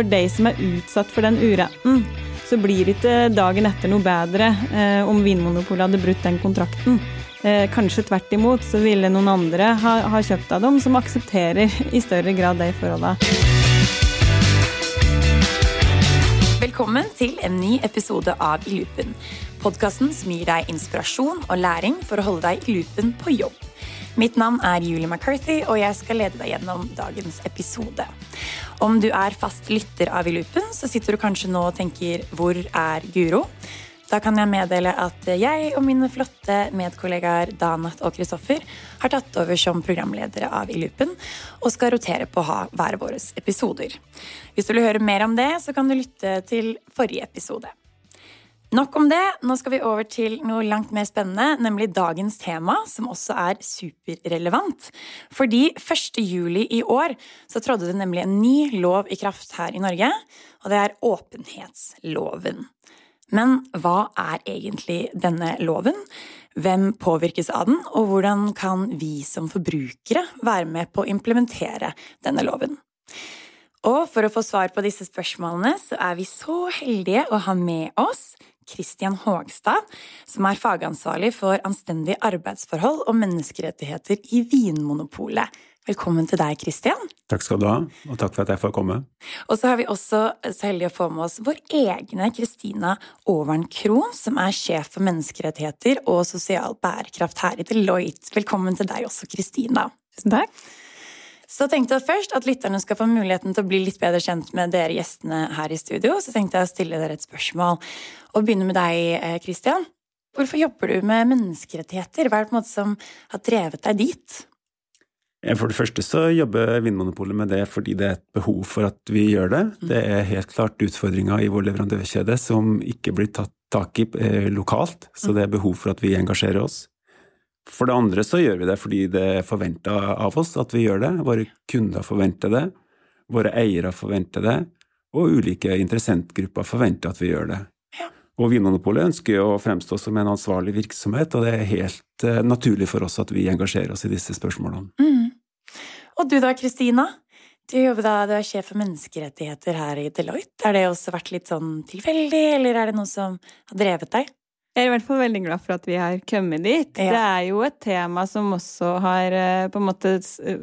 for de som er utsatt for den uretten, så blir det ikke dagen etter noe bedre eh, om Vinmonopolet hadde brutt den kontrakten. Eh, kanskje tvert imot så ville noen andre ha, ha kjøpt av dem som aksepterer i større grad de forholda. Velkommen til en ny episode av I loopen. Podkasten som gir deg inspirasjon og læring for å holde deg i loopen på jobb. Mitt navn er Julie McCarthy, og jeg skal lede deg gjennom dagens episode. Om du er fast lytter av I loopen, så sitter du kanskje nå og tenker 'Hvor er Guro?' Da kan jeg meddele at jeg og mine flotte medkollegaer Danat og Kristoffer har tatt over som programledere av I loopen og skal rotere på å ha hver våre episoder. Hvis du vil høre mer om det, så kan du lytte til forrige episode. Nok om det. Nå skal vi over til noe langt mer spennende, nemlig dagens tema, som også er superrelevant. Fordi 1. juli i år så trådde det nemlig en ny lov i kraft her i Norge, og det er åpenhetsloven. Men hva er egentlig denne loven? Hvem påvirkes av den, og hvordan kan vi som forbrukere være med på å implementere denne loven? Og for å få svar på disse spørsmålene, så er vi så heldige å ha med oss Christian Hågstad, som er fagansvarlig for anstendige arbeidsforhold og menneskerettigheter i Vinmonopolet. Velkommen til deg, Christian. Takk skal du ha, og takk for at jeg får komme. Og så har vi også så heldige å få med oss vår egne Kristina Aavern Krohn, som er sjef for menneskerettigheter og sosial bærekraft her i Deloitte. Velkommen til deg også, Kristina. Tusen takk. Så tenkte jeg først at lytterne skal få muligheten til å bli litt bedre kjent med dere gjestene her i studio. Så tenkte jeg å stille dere et spørsmål. Og begynne med deg, Christian. Hvorfor jobber du med menneskerettigheter? Hva er det på en måte som har drevet deg dit? For det første så jobber Vinmonopolet med det fordi det er et behov for at vi gjør det. Det er helt klart utfordringer i vår leverandørkjede som ikke blir tatt tak i eh, lokalt, så det er behov for at vi engasjerer oss. For det andre så gjør vi det fordi det er forventa av oss at vi gjør det. Våre kunder forventer det, våre eiere forventer det, og ulike interessentgrupper forventer at vi gjør det. Og Vinmonopolet ønsker å fremstå som en ansvarlig virksomhet, og det er helt uh, naturlig for oss at vi engasjerer oss i disse spørsmålene. Mm. Og du da, Kristina? Du jobber da, du er sjef for menneskerettigheter her i Deloitte. Har det også vært litt sånn tilfeldig, eller er det noe som har drevet deg? Jeg er i hvert fall veldig glad for at vi har kommet dit. Ja. Det er jo et tema som også har på en måte,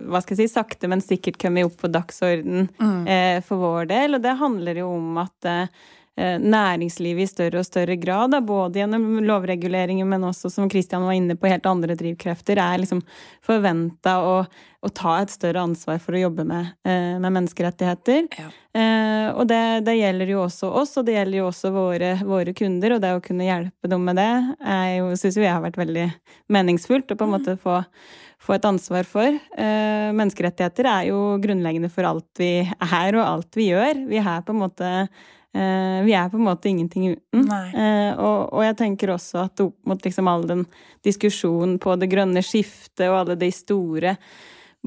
hva skal jeg si, sakte, men sikkert kommet opp på dagsorden mm. eh, for vår del. Og det handler jo om at eh, næringslivet i større og større grad, da, både gjennom lovreguleringer, men også, som Kristian var inne på, helt andre drivkrefter, er liksom forventa å, å, ta et større ansvar for å jobbe med, eh, med menneskerettigheter. Ja. Eh, og det, det, gjelder jo også oss, og det gjelder jo også våre, våre kunder, og det å kunne hjelpe dem med det syns vi har vært veldig meningsfullt, å på en mm. måte få få et ansvar for. Eh, menneskerettigheter er jo grunnleggende for alt vi er og alt vi gjør. Vi er på en måte Eh, vi er på en måte ingenting uten. Eh, og, og, jeg tenker også at opp mot liksom all den diskusjonen på det grønne skiftet og alle de store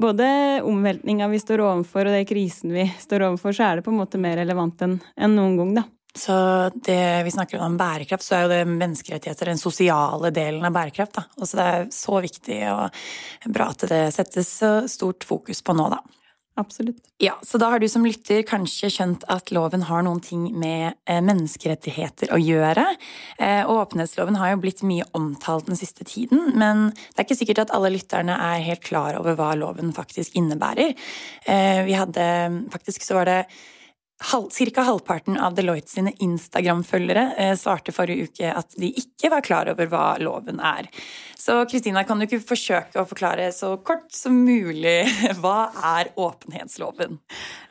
både omveltninga vi står overfor og de krisen vi står overfor, så er det på en måte mer relevant enn en noen gang, da. Så det vi snakker om bærekraft, så er jo det menneskerettigheter den sosiale delen av bærekraft. Da. Og så det er så viktig og bra at det settes så stort fokus på nå, da. Absolutt. Ja, Så da har du som lytter kanskje skjønt at loven har noen ting med eh, menneskerettigheter å gjøre. Eh, og åpenhetsloven har jo blitt mye omtalt den siste tiden, men det er ikke sikkert at alle lytterne er helt klar over hva loven faktisk innebærer. Eh, vi hadde Faktisk så var det Cirka halvparten av Deloitte sine Instagram-følgere eh, svarte forrige uke at de ikke var klar over hva loven er. Så Kristina, kan du ikke forsøke å forklare så kort som mulig hva er åpenhetsloven?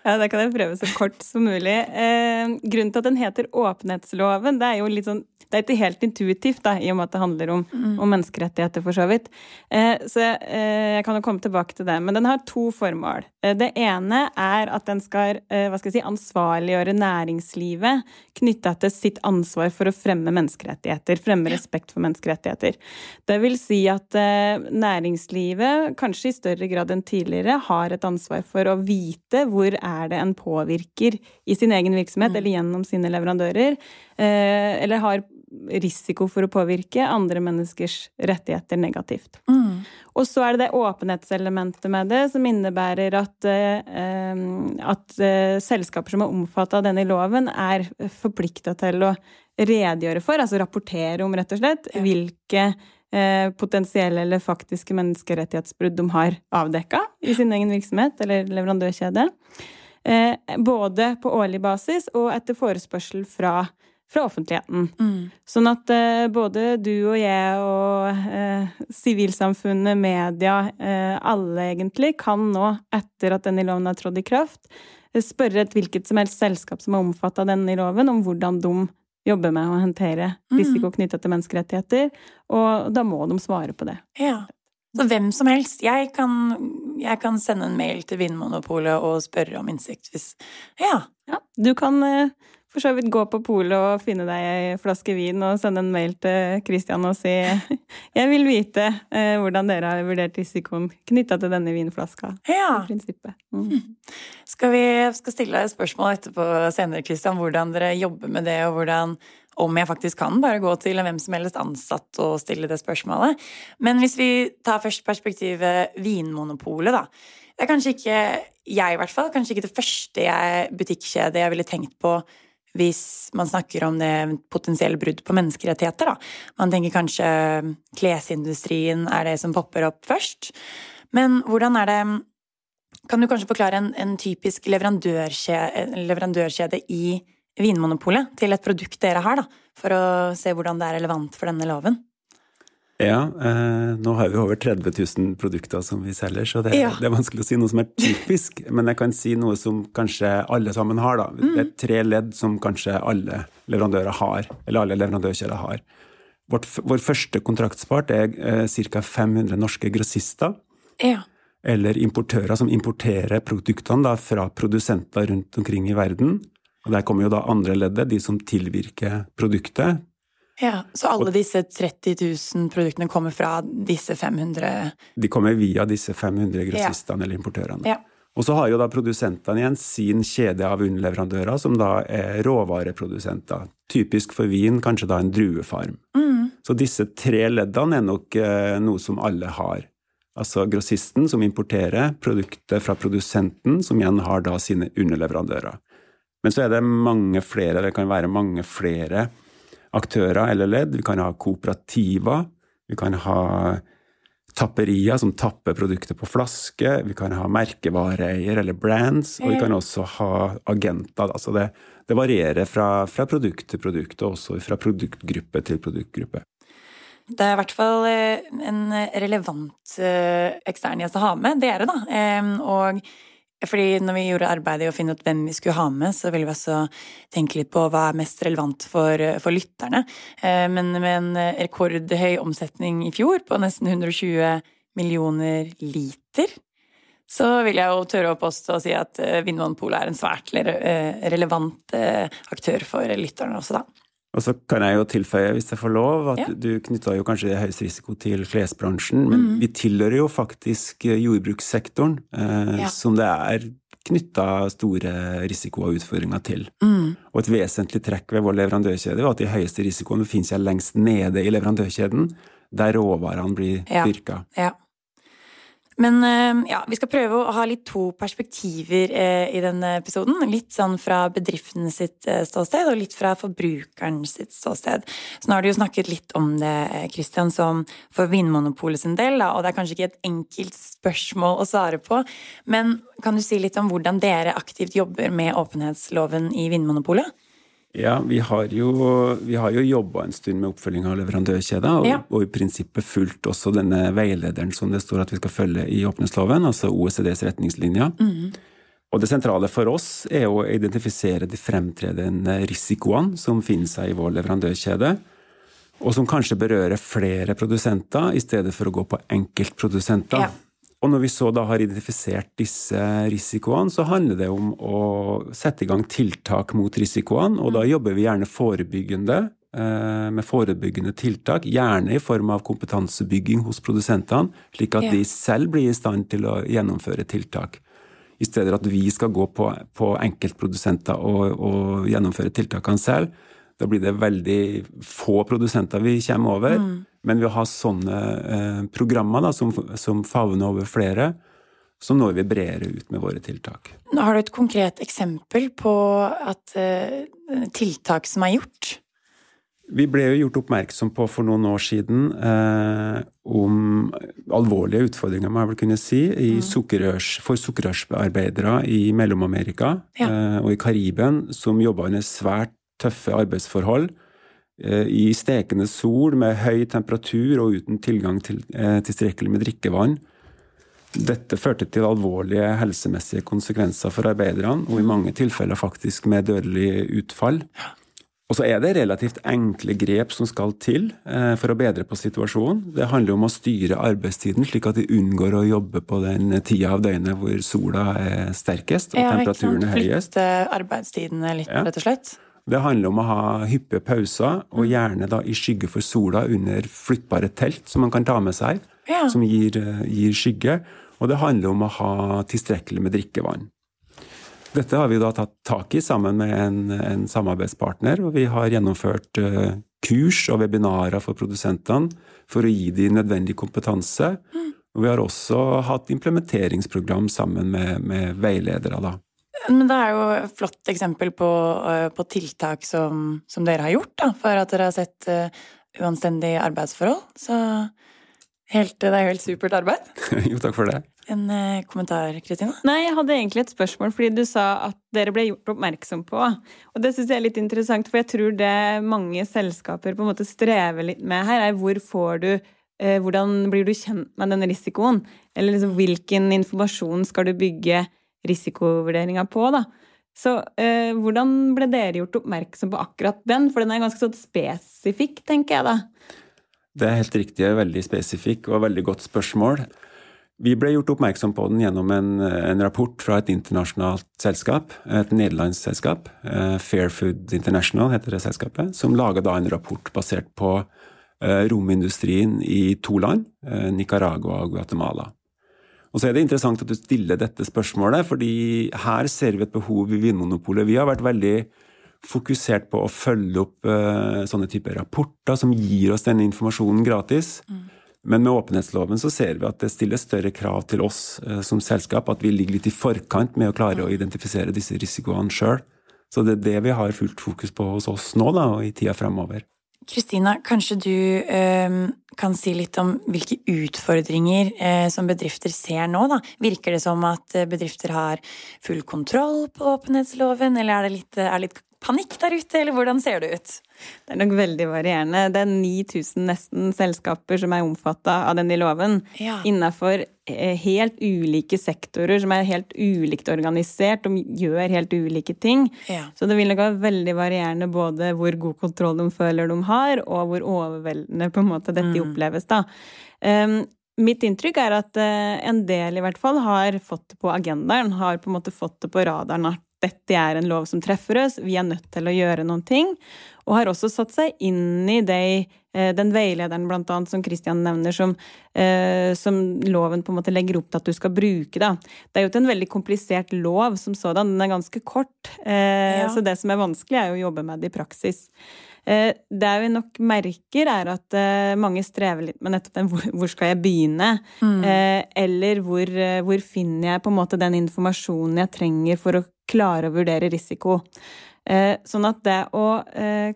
Ja, det kan jeg prøve så kort som mulig. Eh, grunnen til at den heter åpenhetsloven, det er jo litt sånn det er ikke helt intuitivt, da, i og med at det handler om, mm. om menneskerettigheter, for så vidt. Eh, så eh, jeg kan jo komme tilbake til det. Men den har to formål. Det ene er at den skal, hva skal jeg si, ansvarliggjøre næringslivet knytta til sitt ansvar for å fremme menneskerettigheter. Fremme respekt for menneskerettigheter. Det vil si at eh, næringslivet, kanskje i større grad enn tidligere, har et ansvar for å vite hvor er det en påvirker i sin egen virksomhet, mm. eller gjennom sine leverandører, eh, eller har risiko for å påvirke andre menneskers rettigheter negativt. Mm. Og så er det det åpenhetselementet med det, som innebærer at, eh, at eh, selskaper som er omfattet av denne loven, er forplikta til å redegjøre for, altså rapportere om, rett og slett, ja. hvilke eh, potensielle eller faktiske menneskerettighetsbrudd de har avdekka i sin egen virksomhet eller leverandørkjede. Eh, både på årlig basis og etter forespørsel fra, fra offentligheten. Mm. Sånn at eh, både du og jeg og eh, sivilsamfunnet, media, eh, alle egentlig, kan nå, etter at denne loven har trådt i kraft, eh, spørre et hvilket som helst selskap som er omfattet av denne loven, om hvordan de jobber med å håndtere mm. risiko knyttet til menneskerettigheter. Og da må de svare på det. Ja. Så hvem som helst. Jeg kan, jeg kan sende en mail til Vinmonopolet og spørre om innsikt hvis Ja. ja du kan eh, for så vidt gå på polet og finne deg ei flaske vin og sende en mail til Christian og si jeg vil vite eh, hvordan dere har vurdert risikoen knytta til denne vinflaska. Ja. Mm. Skal vi skal stille deg spørsmål etterpå senere, Christian, hvordan dere jobber med det, og hvordan om jeg faktisk kan bare gå til hvem som helst ansatt og stille det spørsmålet. Men hvis vi tar først perspektivet Vinmonopolet, da. Det er kanskje ikke, jeg i hvert fall, kanskje ikke det første jeg, jeg ville tenkt på hvis man snakker om det potensielle brudd på menneskerettigheter, da. Man tenker kanskje klesindustrien er det som popper opp først. Men hvordan er det Kan du kanskje forklare en, en typisk leverandørkjede, leverandørkjede i Vinmonopolet til et produkt dere har, da, for å se hvordan det er relevant for denne loven? Ja, eh, nå har vi over 30 000 produkter som vi selger, så det, ja. det, er vanskelig å si noe som er typisk. Men jeg kan si noe som kanskje alle sammen har, da. Mm. Det er tre ledd som kanskje alle leverandører har, eller alle leverandørkjeder har. Vårt, vår første kontraktspart er eh, ca. 500 norske grossister. Ja. Eller importører som importerer produktene da, fra produsenter rundt omkring i verden. Og Der kommer jo da andre leddet, de som tilvirker produktet. Ja, Så alle disse 30 000 produktene kommer fra disse 500 De kommer via disse 500 grossistene ja. eller importørene. Ja. Og så har jo da produsentene igjen sin kjede av underleverandører, som da er råvareprodusenter. Typisk for vin, kanskje da en druefarm. Mm. Så disse tre leddene er nok eh, noe som alle har. Altså grossisten som importerer produktet fra produsenten, som igjen har da sine underleverandører. Men så er det mange flere, det kan være mange flere aktører eller ledd. Vi kan ha kooperativer. Vi kan ha tapperier som tapper produkter på flaske. Vi kan ha merkevareeier eller brands. Og vi kan også ha agenter. Altså det, det varierer fra, fra, produkt til produkt, og også fra produktgruppe til produktgruppe. Det er i hvert fall eh, en relevant eh, ekstern gjest å ha med, dere, da. Og fordi når vi gjorde arbeidet i å finne ut hvem vi skulle ha med, så ville vi også tenke litt på hva er mest relevant for, for lytterne. Eh, men med en rekordhøy omsetning i fjor, på nesten 120 millioner liter, så vil jeg jo tørre å påstå og si at eh, Vinmonopolet er en svært eh, relevant aktør for lytterne også, da. Og så kan jeg jo tilføye, hvis jeg får lov, at ja. du knytta jo kanskje høyest risiko til klesbransjen, men mm. vi tilhører jo faktisk jordbrukssektoren, eh, ja. som det er knytta store risiko og utfordringer til. Mm. Og et vesentlig trekk ved vår leverandørkjede var at de høyeste risikoene finnes jeg lengst nede i leverandørkjeden, der råvarene blir ja. dyrka. Ja. Men eh, ja, vi skal prøve å ha litt to perspektiver eh, i denne episoden. Litt sånn fra bedriften sitt eh, ståsted, og litt fra forbrukeren sitt ståsted. Så nå har du jo snakket litt om det, Christian, som for Vinmonopolet sin del, da, og det er kanskje ikke et enkelt spørsmål å svare på, men kan du si litt om hvordan dere aktivt jobber med åpenhetsloven i Vinmonopolet? Ja, vi har jo, vi jo jobba en stund med oppfølging av leverandørkjeda, og, ja. og, i prinsippet fulgt også denne veilederen som det står at vi skal følge i åpningsloven, altså OECDs retningslinjer. Mm. Og det sentrale for oss er å identifisere de fremtredende risikoene som finner seg i vår leverandørkjede, og som kanskje berører flere produsenter, i stedet for å gå på enkeltprodusenter. Ja. Og når vi så da har identifisert disse risikoene, så handler det om å sette i gang tiltak mot risikoene, og da jobber vi gjerne forebyggende eh, med forebyggende tiltak, gjerne i form av kompetansebygging hos produsentene, slik at de selv blir i stand til å gjennomføre tiltak. I stedet at vi skal gå på, på enkeltprodusenter og, og, gjennomføre tiltakene selv. Da blir det veldig få produsenter vi kommer over. Mm. Men ved å ha sånne eh, programmer da, som, som favner over flere, så når vi bredere ut med våre tiltak. Har du et konkret eksempel på at eh, tiltak som er gjort? Vi ble jo gjort oppmerksom på for noen år siden eh, om alvorlige utfordringer, må jeg vel kunne si, mm. sukkerrørs, for sukkerrørsarbeidere i Mellom-Amerika ja. eh, og i Kariben, som jobba under svært tøffe arbeidsforhold. Eh, I stekende sol med høy temperatur og uten tilgang til eh, tilstrekkelig med drikkevann. Dette førte til alvorlige helsemessige konsekvenser for arbeiderne, og i mange tilfeller faktisk med dødelig utfall. Og så er det relativt enkle grep som skal til eh, for å bedre på situasjonen. Det handler om å styre arbeidstiden slik at de unngår å jobbe på den tida av døgnet hvor sola er sterkest og ja, temperaturen er høyest. Flytte arbeidstidene litt, ja. rett og slett? Det handler om å ha hyppige pauser, og mm. gjerne da i skygge for sola under flyttbare telt som man kan ta med seg, ja. som gir, eh, gir skygge. Og det handler om å ha tilstrekkelig med drikkevann. Dette har vi da tatt tak i sammen med en, en samarbeidspartner, og vi har gjennomført uh, kurs og webinarer for produsentene for å gi dem nødvendig kompetanse. Og vi har også hatt implementeringsprogram sammen med, med veiledere. da. Men det er jo et flott eksempel på, uh, på tiltak som, som, dere har gjort da, for at dere har sett uh, uanstendige arbeidsforhold. Så helt, det er jo helt supert arbeid. jo, takk for det en uh, kommentar, Kristina? Nei, jeg hadde egentlig et spørsmål, fordi du sa at dere ble gjort oppmerksom på. Og det syns jeg er litt interessant, for jeg tror det mange selskaper på en måte strever litt med her, er hvor får du eh, Hvordan blir du kjent med den risikoen? Eller liksom, hvilken informasjon skal du bygge risikovurderinga på, da? Så eh, hvordan ble dere gjort oppmerksom på akkurat den? For den er ganske sånn spesifikk, tenker jeg da. Det er helt riktig, veldig spesifikk og veldig godt spørsmål. Vi ble gjort oppmerksom på den gjennom en, en, rapport fra et internasjonalt selskap, et nederlandsk selskap. Uh, Fairfood International heter det selskapet, som laga en rapport basert på uh, romindustrien i to land, uh, Nicaragua og Guatemala. Og så er det interessant at du stiller dette spørsmålet, fordi her ser vi et behov i Vinmonopolet. Vi har vært veldig fokusert på å følge opp sånne typer rapporter som gir oss denne informasjonen gratis. Mm. Men med åpenhetsloven så ser vi at det stiller større krav til oss uh, som selskap, at vi ligger litt i forkant med å klare å identifisere disse risikoene sjøl. Så det er det vi har fullt fokus på hos oss nå da, og i tida fremover. Kristina, kanskje du eh, kan si litt om hvilke utfordringer eh, som bedrifter ser nå? Da? Virker det som at eh, bedrifter har full kontroll på åpenhetsloven, eller er det litt, er litt panikk der ute, eller hvordan ser det ut? Det er nok veldig varierende. Det er 9000 nesten selskaper som er omfatta av denne loven. Ja. Innafor eh, helt ulike sektorer som er helt ulikt organisert og gjør helt ulike ting. Ja. Så det vil nok være veldig varierende både hvor god kontroll de føler de har, og hvor overveldende på en måte dette mm. oppleves. da. Um, Mitt inntrykk er at uh, en del i hvert fall har fått det på agendaen, har på en måte fått det på radaren at dette er en lov som treffer oss, vi er nødt til å gjøre noen ting. Og har også satt seg inn i det, eh, den veilederen blant annet, som Christian nevner, som, eh, som, loven på en måte legger opp til at du skal bruke. Da. Det er jo ikke en veldig komplisert lov som sådan, den er ganske kort. Eh, ja. Så det som er vanskelig, er jo å jobbe med det i praksis. Eh, det vi nok merker, er at eh, mange strever litt med nettopp den 'hvor skal jeg begynne?' Mm. Eh, eller hvor, hvor, finner jeg på en måte den informasjonen jeg trenger for å klare å vurdere risiko? Sånn at det å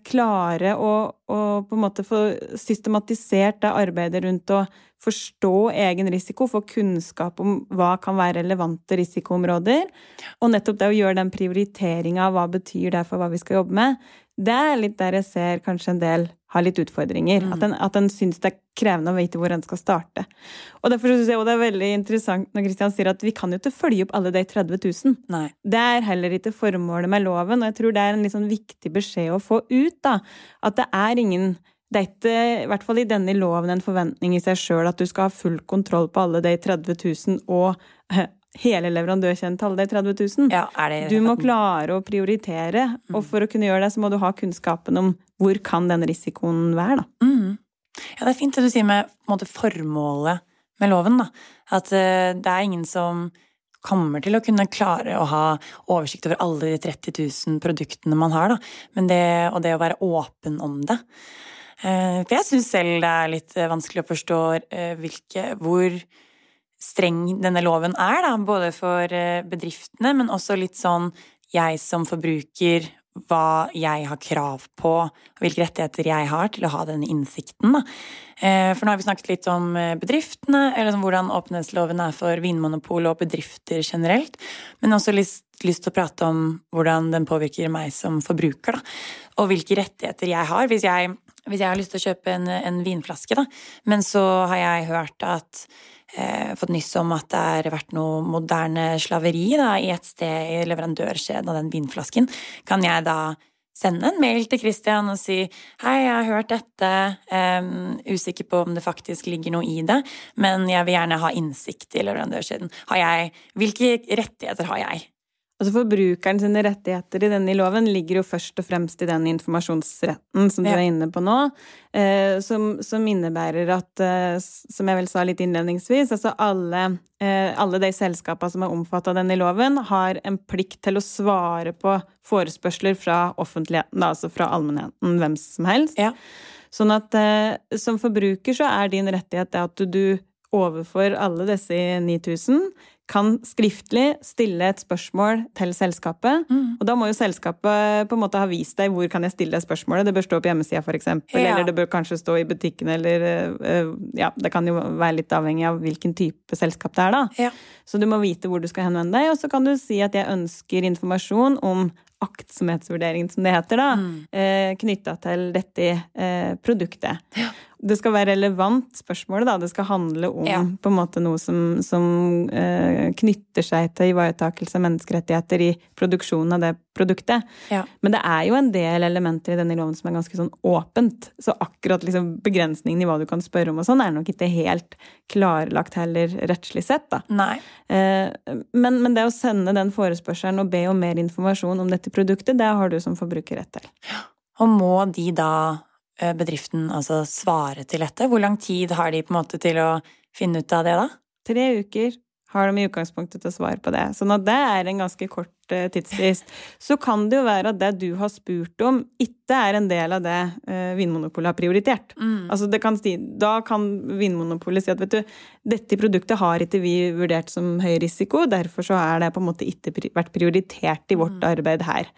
klare å, å på en måte få systematisert det arbeidet rundt å forstå egen risiko, få kunnskap om hva kan være relevante risikoområder, og nettopp det å gjøre den prioriteringa av hva betyr det for hva vi skal jobbe med, det er litt der jeg ser kanskje en del har litt utfordringer. Mm. At, en, at en syns det er krevende å vite hvor en skal starte. Og derfor syns jeg det er veldig interessant når Kristian sier at vi kan jo ikke følge opp alle de 30 000. Nei. Det er heller ikke formålet med loven, og jeg tror det er en sånn viktig beskjed å få ut. da, At det er ingen det er ikke, i hvert fall i denne loven, en forventning i seg sjøl at du skal ha full kontroll på alle de 30 000 og hele alle de 30 000. Ja, du må klare å prioritere, mm. og for å kunne gjøre det, så må du ha kunnskapen om hvor kan den risikoen være, da. Mm. Ja, det er fint det du sier med måte, formålet med loven, da. At uh, det er ingen som kommer til å kunne klare å ha oversikt over alle de 30 000 produktene man har, da. Men det, og det å være åpen om det. Uh, for jeg syns selv det er litt vanskelig å forstå uh, hvilke, hvor streng denne loven er, da. Både for bedriftene, men også litt sånn jeg som forbruker hva jeg har krav på, hvilke rettigheter jeg har til å ha denne innsikten. Da. Eh, for nå har vi snakket litt om eh, bedriftene, eller liksom hvordan åpenhetsloven er for Vinmonopol og bedrifter generelt, men også lyst, lyst, til å prate om hvordan den påvirker meg som forbruker, da. og hvilke rettigheter jeg har. Hvis jeg, hvis jeg har lyst til å kjøpe en, en vinflaske, da, men så har jeg hørt at eh, fått nyss om at det har vært noe moderne slaveri da, i et sted i leverandørkjeden av den vinflasken, kan jeg da sende en mail til Christian og si hei, jeg har hørt dette, um, usikker på om det faktisk ligger noe i det, men jeg vil gjerne ha innsikt i leverandørkjeden. Hvilke rettigheter har jeg? Altså Forbrukeren sine rettigheter i denne loven ligger jo først og fremst i den informasjonsretten som du er inne på nå, eh, som, som, innebærer at, eh, som jeg vel sa litt innledningsvis, altså alle, eh, alle de selskapene som er omfattet av denne loven, har en plikt til å svare på forespørsler fra offentligheten, altså fra allmennheten, hvem som helst. Ja. Sånn at som forbruker så er din rettighet det at du overfor alle disse 9000 kan skriftlig stille et spørsmål til selskapet. Mm. Og da må jo selskapet på en måte ha vist deg hvor kan jeg stille spørsmålet. Det bør stå på hjemmesida, f.eks. Ja. Eller det bør kanskje stå i butikken, eller eh, Ja, det kan jo være litt avhengig av hvilken type selskap det er, da. Ja. Så du må vite hvor du skal henvende deg, og så kan du si at jeg ønsker informasjon om aktsomhetsvurderingen, som det heter, da, mm. eh, knytta til dette eh, produktet. Ja det skal være relevant, spørsmålet. da. Det skal handle om ja. på en måte noe som, som uh, knytter seg til ivaretakelse av menneskerettigheter i produksjonen av det produktet. Ja. Men det er jo en del elementer i denne loven som er ganske sånn åpent. Så akkurat liksom, begrensningen i hva du kan spørre om og sånn, er nok ikke helt klarlagt heller rettslig sett. da. Men, men, det å sende den forespørselen og be om mer informasjon om dette produktet, det har du som forbruker rett til. Og må de da Eh, bedriften altså svare til dette? Hvor lang tid har de på en måte til å finne ut av det, da? Tre uker har de i utgangspunktet til å svare på det. Sånn at det er en ganske kort uh, tidsfrist. Så kan det jo være at det du har spurt om, ikke er en del av det uh, Vinmonopolet har prioritert. Mm. Altså kan da kan Vinmonopolet si at vet du, dette produktet har ikke vi vurdert som høy risiko, derfor så har det på en måte ikke vært prioritert i vårt mm. arbeid her.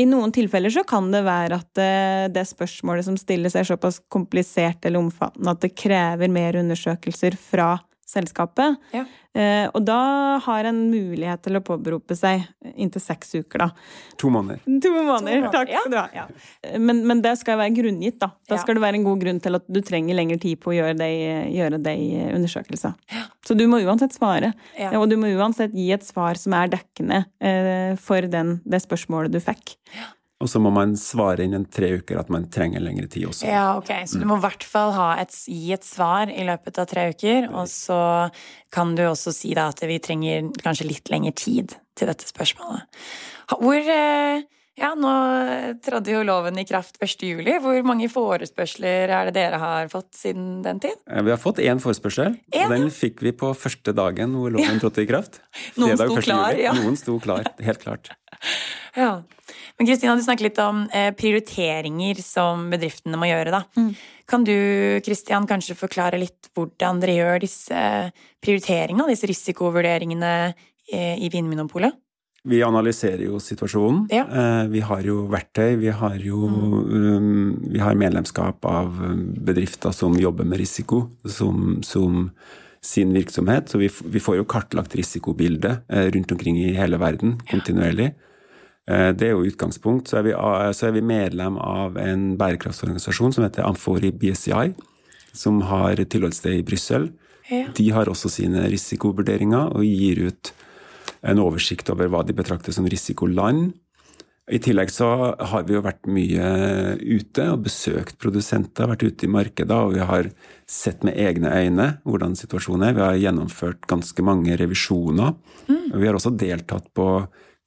I noen tilfeller så kan det være at uh, det spørsmålet som stilles er såpass komplisert eller omfattende at det krever mer undersøkelser fra selskapet. Ja. Eh, og da har en mulighet til å påberope seg inntil seks uker, da. To måneder. To måneder, Takk skal du ha. Ja. Men, men, det skal være grunngitt, da. Da skal det være en god grunn til at du trenger lengre tid på å gjøre det, gjøre de undersøkelser. Så du må uansett svare. Og du må uansett gi et svar som er dekkende eh, for den, det spørsmålet du fikk. Ja. Og så må man svare innen tre uker at man trenger lengre tid også. Ja, ok. Så du må i hvert fall et, gi et svar i løpet av tre uker, og så kan du også si da at vi trenger kanskje litt lengre tid til dette spørsmålet. Hvor eh, ja, nå trådte jo loven i kraft 1. juli. Hvor mange forespørsler er det dere har fått siden den tid? Vi har fått én forespørsel, en? den fikk vi på første dagen hvor loven ja. trådte i kraft. Noen sto klar, ja. Noen sto klar, helt klart. ja. Men Kristina, du snakket litt om eh, prioriteringer som bedriftene må gjøre. da. Mm. Kan du Kristian, kanskje forklare litt hvordan dere gjør disse prioriteringene, disse risikovurderingene eh, i Vinmonopolet? Vi analyserer jo situasjonen. Ja. Eh, vi har jo verktøy. Vi har jo mm. um, vi har medlemskap av bedrifter som jobber med risiko, som, som sin virksomhet. Så vi, vi, får jo kartlagt risikobildet rundt omkring i hele verden kontinuerlig. Ja. Eh, det er jo utgangspunkt. Så er, vi, så er vi medlem av en bærekraftsorganisasjon som heter Amfori BSI, som har tilholdssted i Brussel. Ja. De har også sine risikovurderinger og gir ut en oversikt over hva de betrakter som risikoland. I tillegg så har vi jo vært mye ute og besøkt produsenter, vært ute i markedet, og vi har sett med egne øyne hvordan situasjonen er. Vi har gjennomført ganske mange revisjoner. Mm. Vi har også deltatt på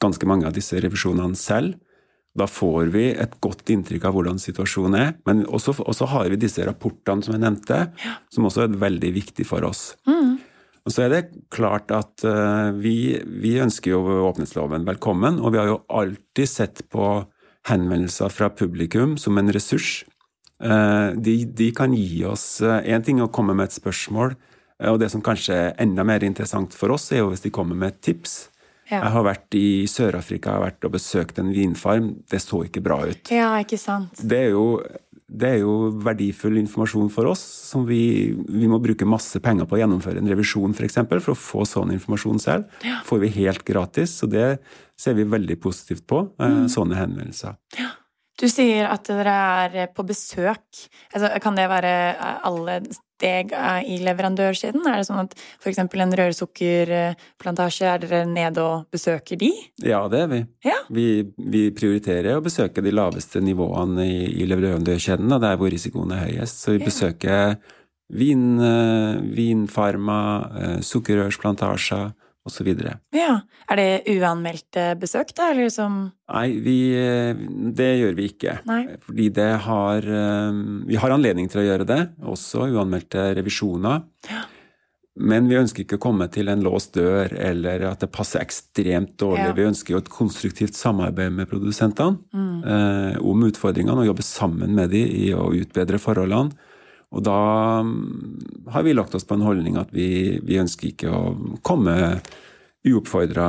ganske mange av disse revisjonene selv. Da får vi et godt inntrykk av hvordan situasjonen er. Men også, også har vi disse rapportene som jeg nevnte, ja. som også er veldig viktig for oss. Mm. Og så er det klart at uh, vi, vi, ønsker jo åpenhetsloven velkommen, og vi har jo alltid sett på henvendelser fra publikum som en ressurs. Uh, de, de, kan gi oss Én uh, ting å komme med et spørsmål, og det som kanskje er enda mer interessant for oss, er jo hvis de kommer med et tips. Ja. Jeg har vært i Sør-Afrika jeg har vært og besøkt en vinfarm. Det så ikke bra ut. Ja, ikke sant. Det er jo det er jo verdifull informasjon for oss som vi, vi må bruke masse penger på å gjennomføre en revisjon f.eks. For, eksempel, for å få sånn informasjon selv. Ja. får vi helt gratis, så det ser vi veldig positivt på. Eh, mm. Sånne henvendelser. Ja. Du sier at dere er på besøk. Altså, kan det være alle steg i leverandørkjeden? Er det sånn at f.eks. en rørsukkerplantasje, er dere nede og besøker de? Ja, det er vi. Ja. Vi, vi, prioriterer å besøke de laveste nivåene i, i leverandørkjeden, der hvor risikoen er høyest. Så vi ja. besøker vin, vinfarma, eh, sukkerrørsplantasjer osv. Ja. Er det uanmeldte besøk, da, eller som Nei, vi, det gjør vi ikke. Nei. Fordi det har eh, Vi har anledning til å gjøre det, også uanmeldte revisjoner. Ja. Men vi ønsker ikke å komme til en låst dør eller at det passer ekstremt dårlig. Ja. Vi ønsker jo et konstruktivt samarbeid med produsentene mm. eh, om utfordringene og jobbe sammen med dem i å utbedre forholdene. Og da mm, har vi lagt oss på en holdning at vi, vi ønsker ikke å komme uoppfordra,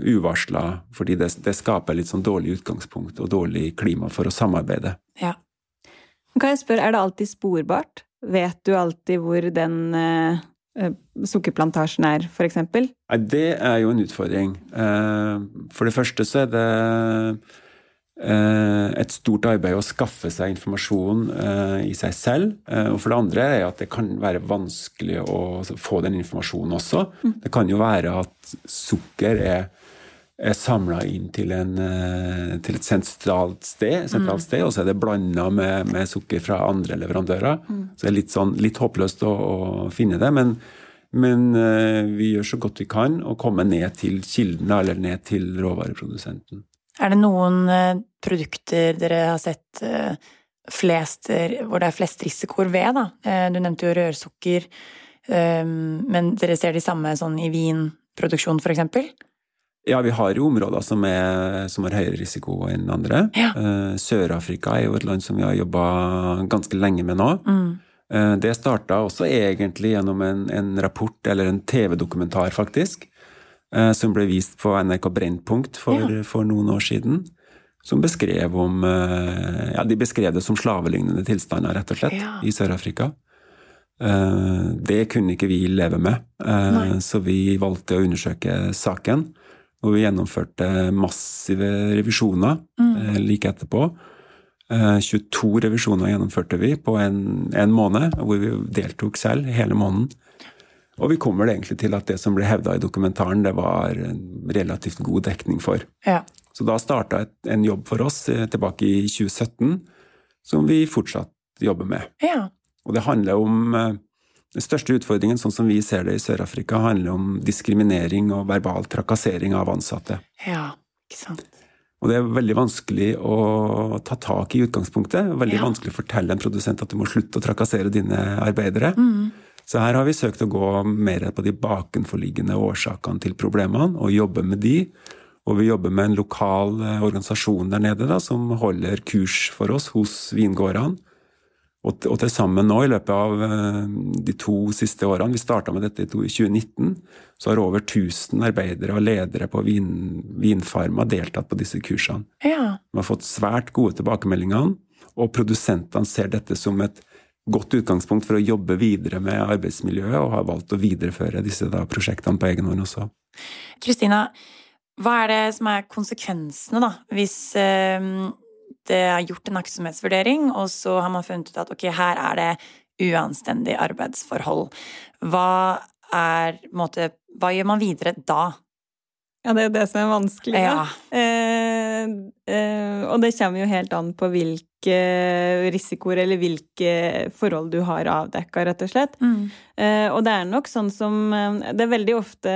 uvarsla, fordi det, det, skaper litt sånn dårlig utgangspunkt og dårlig klima for å samarbeide. Ja. Kan jeg spørre, er det alltid sporbart? Vet du alltid hvor den eh, eh sukkerplantasjen er, f.eks.? Nei, det er jo en utfordring. Eh, for det første så er det et stort arbeid å skaffe seg informasjon eh, i seg selv. Eh, og for det andre er at det kan være vanskelig å få den informasjonen også. Mm. Det kan jo være at sukker er, er samla inn til, en, til, et sentralt sted, sentralt mm. sted, og så er det blanda med, med, sukker fra andre leverandører. Mm. Så det er litt, sånn, litt håpløst å, å, finne det. Men, men vi gjør så godt vi kan å komme ned til kilden, eller ned til råvareprodusenten. Er det noen eh, produkter dere har sett eh, flest, hvor det er flest risikoer ved, da? Eh, du nevnte jo rørsukker, men dere ser de samme sånn i vinproduksjon, for eksempel? Ja, vi har jo områder som, er, som har høyere risiko enn andre. Ja. Sør-Afrika er jo et land som vi har jobba ganske lenge med nå. Mm. Det starta også egentlig gjennom en, en rapport, eller en TV-dokumentar, faktisk, som ble vist på NRK Brennpunkt for, ja. for, noen år siden. Som beskrev om eh, Ja, de beskrev det som slavelignende tilstander, rett og slett, ja. i Sør-Afrika. Eh, det kunne ikke vi leve med, Nei. så vi valgte å undersøke saken. Og vi gjennomførte massive revisjoner mm. like etterpå. 22 revisjoner gjennomførte vi på en, en måned, hvor vi deltok selv hele måneden. Og vi kommer egentlig til at det som ble hevda i dokumentaren, det var en relativt god dekning for. Ja. Så da starta en jobb for oss eh, tilbake i 2017 som vi fortsatt jobber med. Ja. Og det handler om eh, Den største utfordringen, sånn som vi ser det i Sør-Afrika, handler om diskriminering og verbal trakassering av ansatte. Ja, ikke sant. Og det er veldig vanskelig å ta tak i utgangspunktet. Veldig ja. vanskelig å fortelle en produsent at du må slutte å trakassere dine arbeidere. Mm. Så her har vi søkt å gå mer på de bakenforliggende årsakene til problemene, og jobbe med de. Og vi jobber med en lokal eh, organisasjon der nede da, som holder kurs for oss hos vingårdene. Og, og til sammen nå, i løpet av eh, de to siste årene, vi starta med dette i 2019, så har over 1000 arbeidere og ledere på vin, Vinfarma deltatt på disse kursene. Ja. Vi har fått svært gode tilbakemeldinger, og produsentene ser dette som et godt utgangspunkt for å jobbe videre med arbeidsmiljøet, og har valgt å videreføre disse da, prosjektene på egen hånd også. Kristina, hva er det som er konsekvensene, da, hvis eh, det er gjort en aktsomhetsvurdering, og så har man funnet ut at ok, her er det uanstendig arbeidsforhold. Hva er måte, Hva gjør man videre da? Ja, det er jo det som er vanskelig. Ja. Eh, eh, og det kommer jo helt an på hvilke risikoer eller hvilke forhold du har avdekka, rett og slett. Mm. Uh, og det er nok sånn som Det er veldig ofte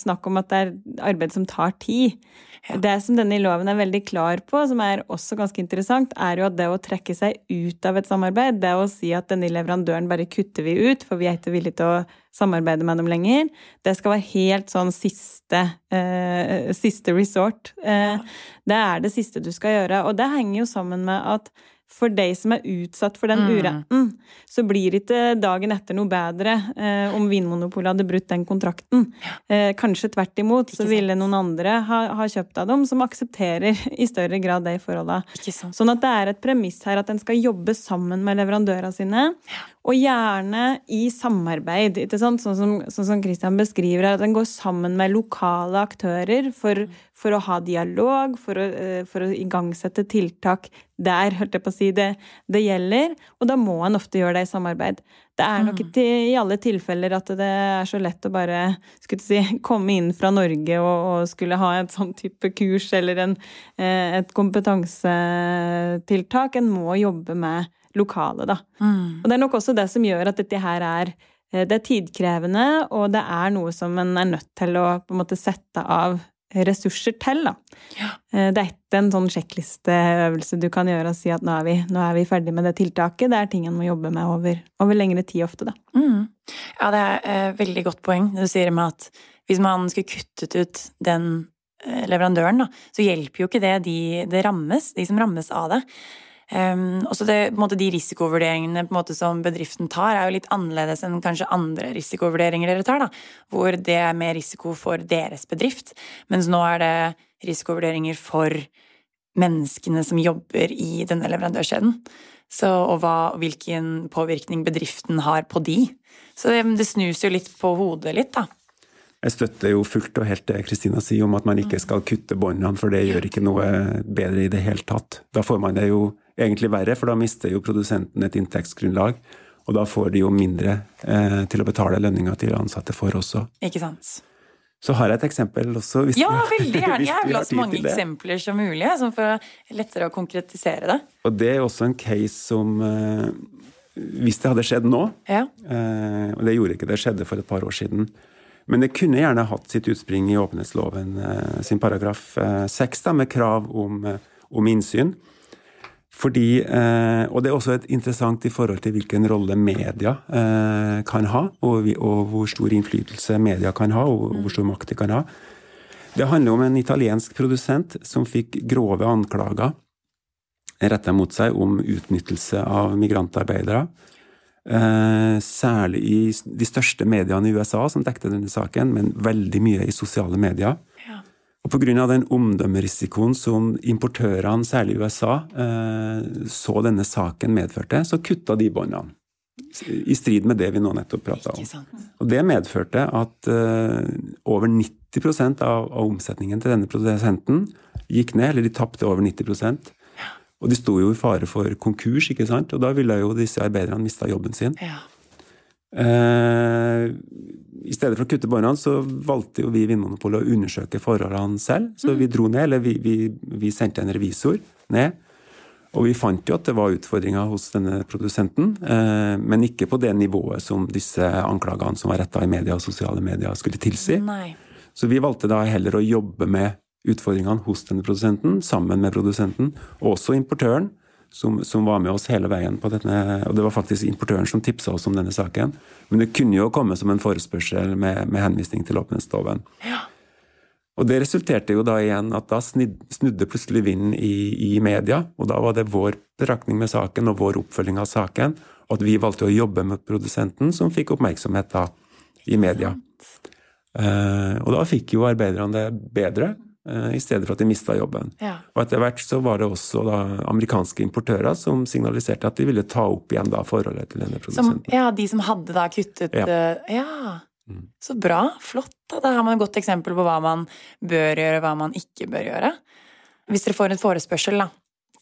snakk om at det er arbeid som tar tid. Det som denne loven er veldig klar på, som er også ganske interessant, er jo at det å trekke seg ut av et samarbeid, det å si at denne leverandøren bare kutter vi ut, for vi er ikke villige til å samarbeide med dem lenger, det skal være helt sånn siste, eh, siste resort. Eh, det er det siste du skal gjøre. Og det henger jo sammen med at for deg som er utsatt for den mm. uretten, så blir ikke dagen etter noe bedre eh, om Vinmonopolet hadde brutt den kontrakten. Eh, kanskje tvert imot så ville noen andre ha, ha, kjøpt av dem som aksepterer i større grad de forholda. Sånn at det er et premiss her at en skal jobbe sammen med leverandørene sine, og gjerne i samarbeid. Sånn som, sånn som Christian beskriver, at en går sammen med lokale aktører for, for å ha dialog, for å, eh, for å, igangsette tiltak der, holdt jeg på å si, det, det, gjelder. Og da må en ofte gjøre det i samarbeid. Det er nok mm. ikke i alle tilfeller at det er så lett å bare skulle si, komme inn fra Norge og, og skulle ha et sånn type kurs eller en, eh, et kompetansetiltak. En må jobbe med lokale, da. Mm. Og det er nok også det som gjør at dette her er eh, det er tidkrevende, og det er noe som en er nødt til å på en måte sette av ressurser til. Ja. Eh, det er ikke en sånn sjekklisteøvelse du kan gjøre og si at nå er vi, nå er vi ferdig med det tiltaket. Det er ting en må jobbe med over, over lengre tid ofte, da. Mm. Ja, det er et eh, veldig godt poeng du sier med at hvis man skulle kuttet ut den eh, leverandøren, da, så hjelper jo ikke det de det rammes, de som rammes av det. Um, også det, måte, De risikovurderingene måte, som bedriften tar, er jo litt annerledes enn kanskje andre risikovurderinger dere tar. Da, hvor det er mer risiko for deres bedrift, mens nå er det risikovurderinger for menneskene som jobber i denne leverandørkjeden. Så, og hva, hvilken påvirkning bedriften har på de. Så det, det snus jo litt på hodet litt, da. Jeg støtter jo fullt og helt det Kristina sier om at man ikke skal kutte båndene, for det gjør ikke noe bedre i det hele tatt. Da får man det jo egentlig verre, for da mister jo produsenten et inntektsgrunnlag. Og da får de jo mindre eh, til å betale lønninger til ansatte for også. Ikke sant. Så har jeg et eksempel også. ja, veldig gjerne. Jeg vil ha så mange eksempler som mulig, sånn for lettere å konkretisere det. Og det er også en case som eh, Hvis det hadde skjedd nå, ja. eh, og det gjorde ikke det, skjedde for et par år siden, men det kunne gjerne hatt sitt utspring i åpenhetsloven eh, sin paragraf 6, da, med krav om, eh, om innsyn. Fordi, eh, og det er også interessant i forhold til hvilken rolle media eh, kan ha, og, hvor stor innflytelse media kan ha, og hvor stor makt de kan ha. Det handler om en italiensk produsent som fikk grove anklager retta mot seg om utnyttelse av migrantarbeidere. Eh, særlig i de største mediene i USA som dekte denne saken, men veldig mye i sosiale medier. Og pga. den omdømmerisikoen som importørene, særlig i USA, eh, så denne saken medførte, så kutta de båndene. I strid med det vi nå nettopp prata om. Og det medførte at uh, over 90 av, av omsetningen til denne produsenten gikk ned, eller de tapte over 90% Og de sto jo i fare for konkurs, ikke sant? og da ville jo disse arbeiderne mista jobben sin. Ja. Uh, i stedet for å kutte båndene, så valgte jo vi i Vinmonopolet å undersøke forholdene selv. Så vi dro ned, eller vi, vi, vi, sendte en revisor ned. Og vi fant jo at det var utfordringer hos denne produsenten, eh, men ikke på det nivået som disse anklagene som var retta i media og sosiale medier skulle tilsi. Nei. Så vi valgte da heller å jobbe med utfordringene hos denne produsenten, sammen med produsenten, og også importøren som, som, var med oss hele veien på denne Og det var faktisk importøren som tipsa oss om denne saken. Men det kunne jo komme som en forespørsel med, med henvisning til åpenhetsloven. Ja. Og det resulterte jo da igjen at da snudde plutselig vinden i, i, media, og da var det vår betraktning med saken og vår oppfølging av saken, og at vi valgte å jobbe med produsenten, som fikk oppmerksomhet da i media. Uh, og da fikk jo arbeiderne det bedre. Eh, i stedet for at de mista jobben. Ja. Og etter hvert så var det også da amerikanske importører som signaliserte at de ville ta opp igjen da forholdet til denne produsenten. Som, ja, de som hadde da kuttet Ja. Uh, ja. Mm. Så bra. Flott. Da. da har man et godt eksempel på hva man bør gjøre, hva man ikke bør gjøre. Hvis dere får en forespørsel da,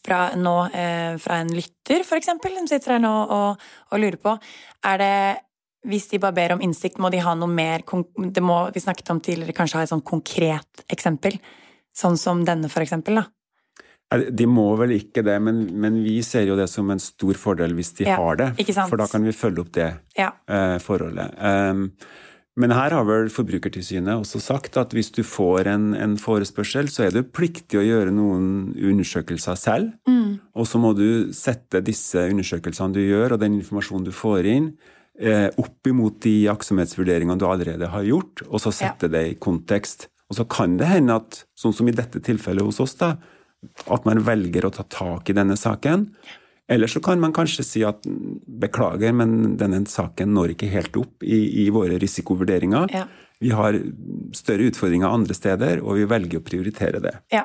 fra, nå, eh, fra en lytter, for eksempel, som sitter her nå og, og lurer på, er det hvis de bare ber om innsikt, må de ha noe mer det må, Vi snakket om tidligere kanskje ha et sånn konkret eksempel. Sånn som denne, for eksempel, da. De må vel ikke det, men, men, vi ser jo det som en stor fordel hvis de ja, har det. For da kan vi følge opp det ja. eh, forholdet. Um, men her har vel Forbrukertilsynet også sagt at hvis du får en, en, forespørsel, så er du pliktig å gjøre noen undersøkelser selv. Mm. Og så må du sette disse undersøkelsene du gjør, og den informasjonen du får inn, opp imot de aktsomhetsvurderingene du allerede har gjort, og så sette ja. det i kontekst. Og så kan det hende at, sånn som i dette tilfellet hos oss, da, at man velger å ta tak i denne saken. Eller så kan man kanskje si at beklager, men denne saken når ikke helt opp i, i våre risikovurderinger. Ja. Vi har større utfordringer andre steder, og vi velger å prioritere det. Ja.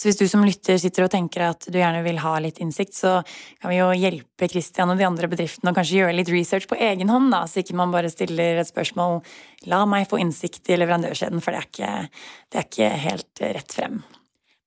Så hvis du som lytter sitter og tenker at du gjerne vil ha litt innsikt, så kan vi jo hjelpe Christian og de andre bedriftene å kanskje gjøre litt research på egen hånd, da, så ikke man bare stiller et spørsmål 'la meg få innsikt i leverandørkjeden', for det er ikke, det er ikke helt rett frem.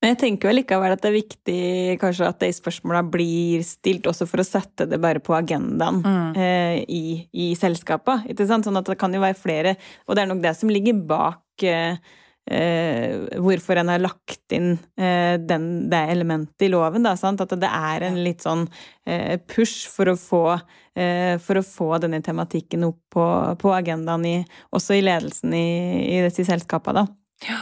Men jeg tenker jo likevel at det er viktig kanskje at de spørsmåla blir stilt også for å sette det bare på agendaen mm. eh, i, i. Ikke sant? Sånn at det kan jo være flere, og det er nok det som ligger bak eh, hvorfor en har lagt inn eh, den, det elementet i loven. Da, sant? At det er en litt sånn eh, push for å få eh, for å få denne tematikken opp på, på agendaen i, også i ledelsen i, i disse selskapene. Da. Ja.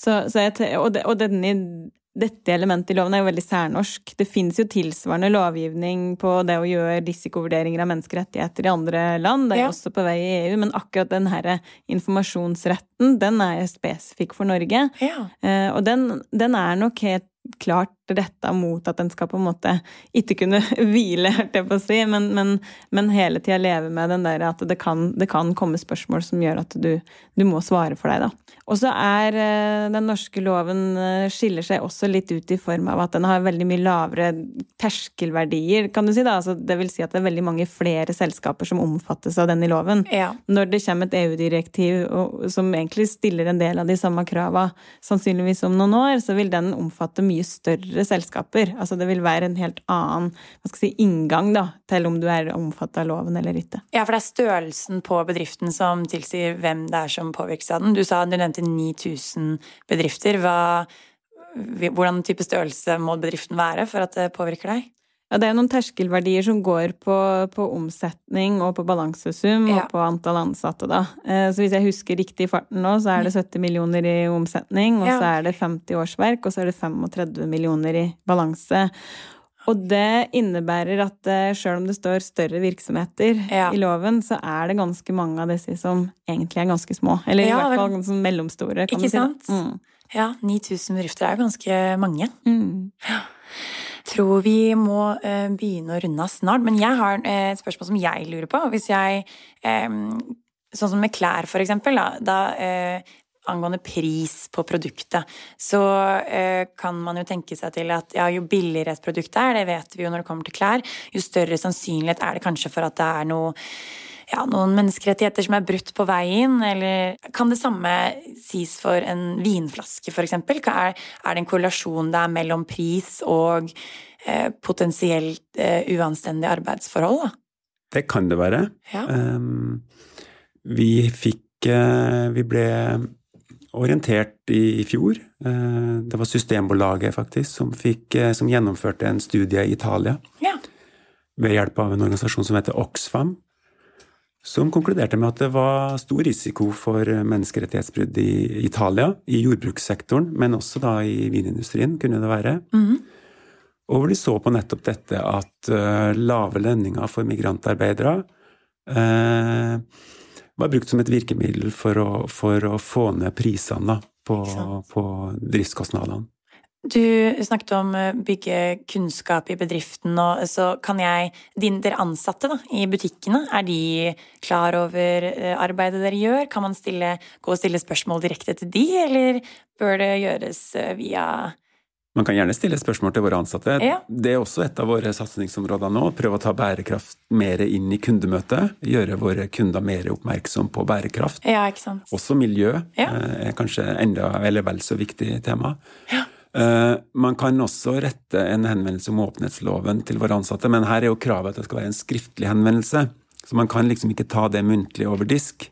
Så, så jeg, og, det, og denne, dette elementet i loven er jo veldig særnorsk. Det finnes jo tilsvarende lovgivning på det å gjøre risikovurderinger av menneskerettigheter i andre land. Det er ja. også på vei i EU, men akkurat den her informasjonsretten, den er spesifikk for Norge. Ja. Eh, og den, den, er nok helt klart retta mot at en skal på en måte ikke kunne hvile, hørte jeg på å si, men, men, men hele tida leve med den der at det kan, det kan, komme spørsmål som gjør at du, du må svare for deg, da. Og så er eh, den norske loven eh, skiller seg også litt ut i form av at den har veldig mye lavere terskelverdier, kan du si. da, altså, Det vil si at det er veldig mange flere selskaper som omfattes av den i loven. Ja. Når det kommer et EU-direktiv som egentlig stiller en del av de samme krava sannsynligvis om noen år, så vil den omfatte mye større selskaper. Altså det vil være en helt annen si, inngang da, til om du er omfattet av loven eller ikke. Ja, for det er størrelsen på bedriften som tilsier hvem det er som påvirkes av den. Du sa du nevnte 9000 bedrifter. Hva, hvordan type størrelse må bedriften være for at det påvirker deg? Ja, det er noen terskelverdier som går på, på omsetning og på balansesum ja. og på antall ansatte, da. Eh, så hvis jeg husker riktig i farten nå, så er det 70 millioner i omsetning, og ja. så er det 50 årsverk, og så er det 35 millioner i balanse. Og det innebærer at eh, sjøl om det står større virksomheter ja. i loven, så er det ganske mange av disse som egentlig er ganske små. Eller i hvert fall sånn mellomstore, kan Ikke sant? Si mm. Ja, 9000 bedrifter er jo ganske mange. Mm. Ja tror vi må uh, begynne å runde av snart. Men jeg har uh, et spørsmål som jeg lurer på. Hvis jeg Sånn som med klær, for eksempel. Da, da uh, angående pris på produktet, så kan man jo tenke seg til at ja, jo billigere et produkt er, det vet vi jo når det kommer til klær, jo større sannsynlighet er det kanskje for at det er noe ja, noen menneskerettigheter som er brutt på veien, eller kan det samme sies for en vinflaske, f.eks.? Er, er det en korrelasjon der mellom pris og eh, potensielt eh, uanstendige arbeidsforhold? Da? Det kan det være. Ja. Um, vi fikk uh, Vi ble orientert i, i fjor. Uh, det var Systembolaget, faktisk, som, fikk, uh, som gjennomførte en studie i Italia. Ja. Ved hjelp av en organisasjon som heter Oxfam som konkluderte med at det var stor risiko for menneskerettighetsbrudd i Italia, i jordbrukssektoren, men også da i vinindustrien, kunne det være. Mm. Og hvor de så på nettopp dette at uh, lave lønninger for migrantarbeidere uh, var brukt som et virkemiddel for å, for å få ned prisene på, på driftskostnadene. Du snakket om å eh, bygge kunnskap i bedriften, og så kan jeg din, Dere ansatte da, i butikkene, er de klar over eh, arbeidet dere gjør? Kan man stille, gå og stille spørsmål direkte til de, eller bør det gjøres eh, via man kan gjerne stille spørsmål til våre ansatte. Ja. Det er også et av våre satsingsområder nå. Prøve å ta bærekraft mer inn i kundemøtet. Gjøre våre kunder mer oppmerksom på bærekraft. Ja, ikke sant. Også miljø ja. er kanskje enda eller vel så viktig tema. Ja. Eh, man kan også rette en henvendelse om åpenhetsloven til våre ansatte, men her er jo kravet at det skal være en skriftlig henvendelse. Så man kan liksom ikke ta det muntlig over disk.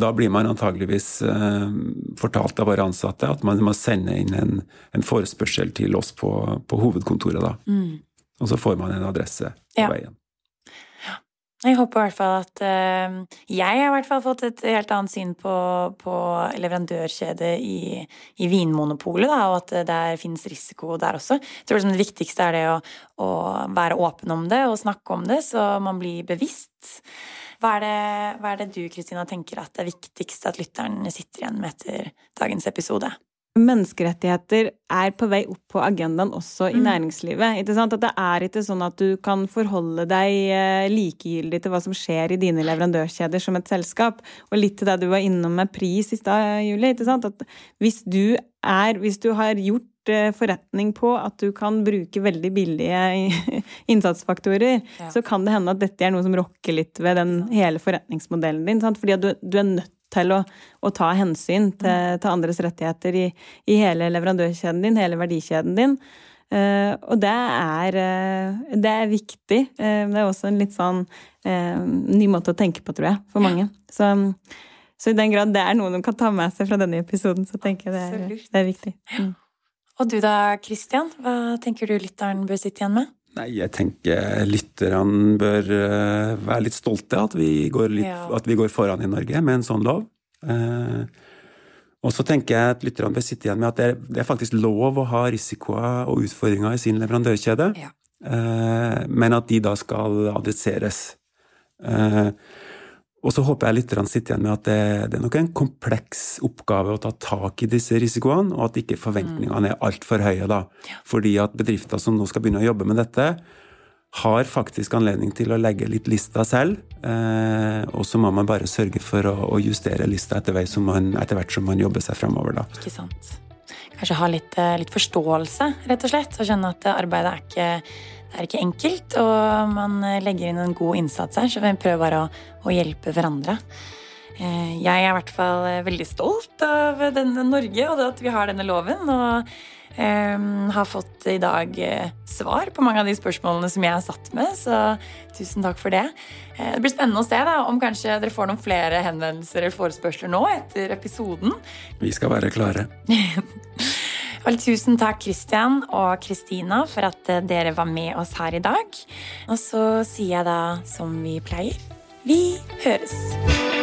da blir man antageligvis eh, fortalt av våre ansatte at man må sende inn en, en forespørsel til oss på, på hovedkontoret. da. Mm. Og så får man en adresse på ja. veien. Jeg håper i hvert fall at uh, Jeg har i hvert fall fått et helt annet syn på, på leverandørkjedet i, i Vinmonopolet, da, og at det finnes risiko der også. Jeg tror liksom det viktigste er det å, å, være åpen om det og snakke om det, så man blir bevisst. Hva er det, hva er det du Kristina, tenker at det er viktigst at lytteren sitter igjen med etter dagens episode? Menneskerettigheter er på vei opp på agendaen også i mm. næringslivet. Ikke sant? At det er ikke sånn at du kan forholde deg eh, likegyldig til hva som skjer i dine leverandørkjeder som et selskap. Og litt til det du var innom med pris i stad, Julie. Ikke sant? At hvis du, er, hvis du har gjort eh, forretning på at du kan bruke veldig billige innsatsfaktorer, ja. så kan det hende at dette er noe som rokker litt ved den hele forretningsmodellen din. Sant? Fordi at du, du er nødt til å, å ta hensyn til, mm. til, andres rettigheter i, i, hele leverandørkjeden din, hele verdikjeden din. Uh, og det er, uh, det er viktig. Uh, det er også en litt sånn ny måte å tenke på, tror jeg, for mange. Så, så, i den grad det er noe de kan ta med seg fra denne episoden, så tenker jeg det er, det er viktig. Mm. Og du da, Kristian? Hva tenker du lytteren bør sitte igjen med? Nei, jeg tenker lytterne bør uh, være litt stolte at vi, litt, ja. at vi, går foran i Norge med en sånn lov. Uh, og så tenker jeg at lytterne bør sitte igjen med at det er, det er, faktisk lov å ha risikoer og utfordringer i sin leverandørkjede, ja. uh, men at de da skal adresseres. Uh, og så håper jeg lytterne sitter igjen med at det, det, er nok en kompleks oppgave å ta tak i disse risikoene, og at ikke forventningene er altfor høye. da. Fordi at bedrifter som nå skal begynne å jobbe med dette, har faktisk anledning til å legge litt lista selv. Eh, og så må man bare sørge for å, å justere lista etter, man, etter, hvert som man jobber seg framover. Da. Ikke sant. Kanskje ha litt, eh, litt forståelse, rett og slett, og skjønne at arbeidet er ikke det er ikke enkelt, og man legger inn en god innsats her, så vi prøver bare å, å hjelpe hverandre. Eh, jeg er i hvert fall veldig stolt av denne Norge og at vi har denne loven. Og um, har fått i dag eh, svar på mange av de spørsmålene som jeg har satt med. Så tusen takk for det. Det blir spennende å se da, om kanskje dere får noen flere henvendelser eller forespørsler nå etter episoden. Vi skal være klare. Vel, tusen takk, Christian og Kristina, for at eh, dere var med oss her i dag. Og så sier jeg da som vi pleier vi høres.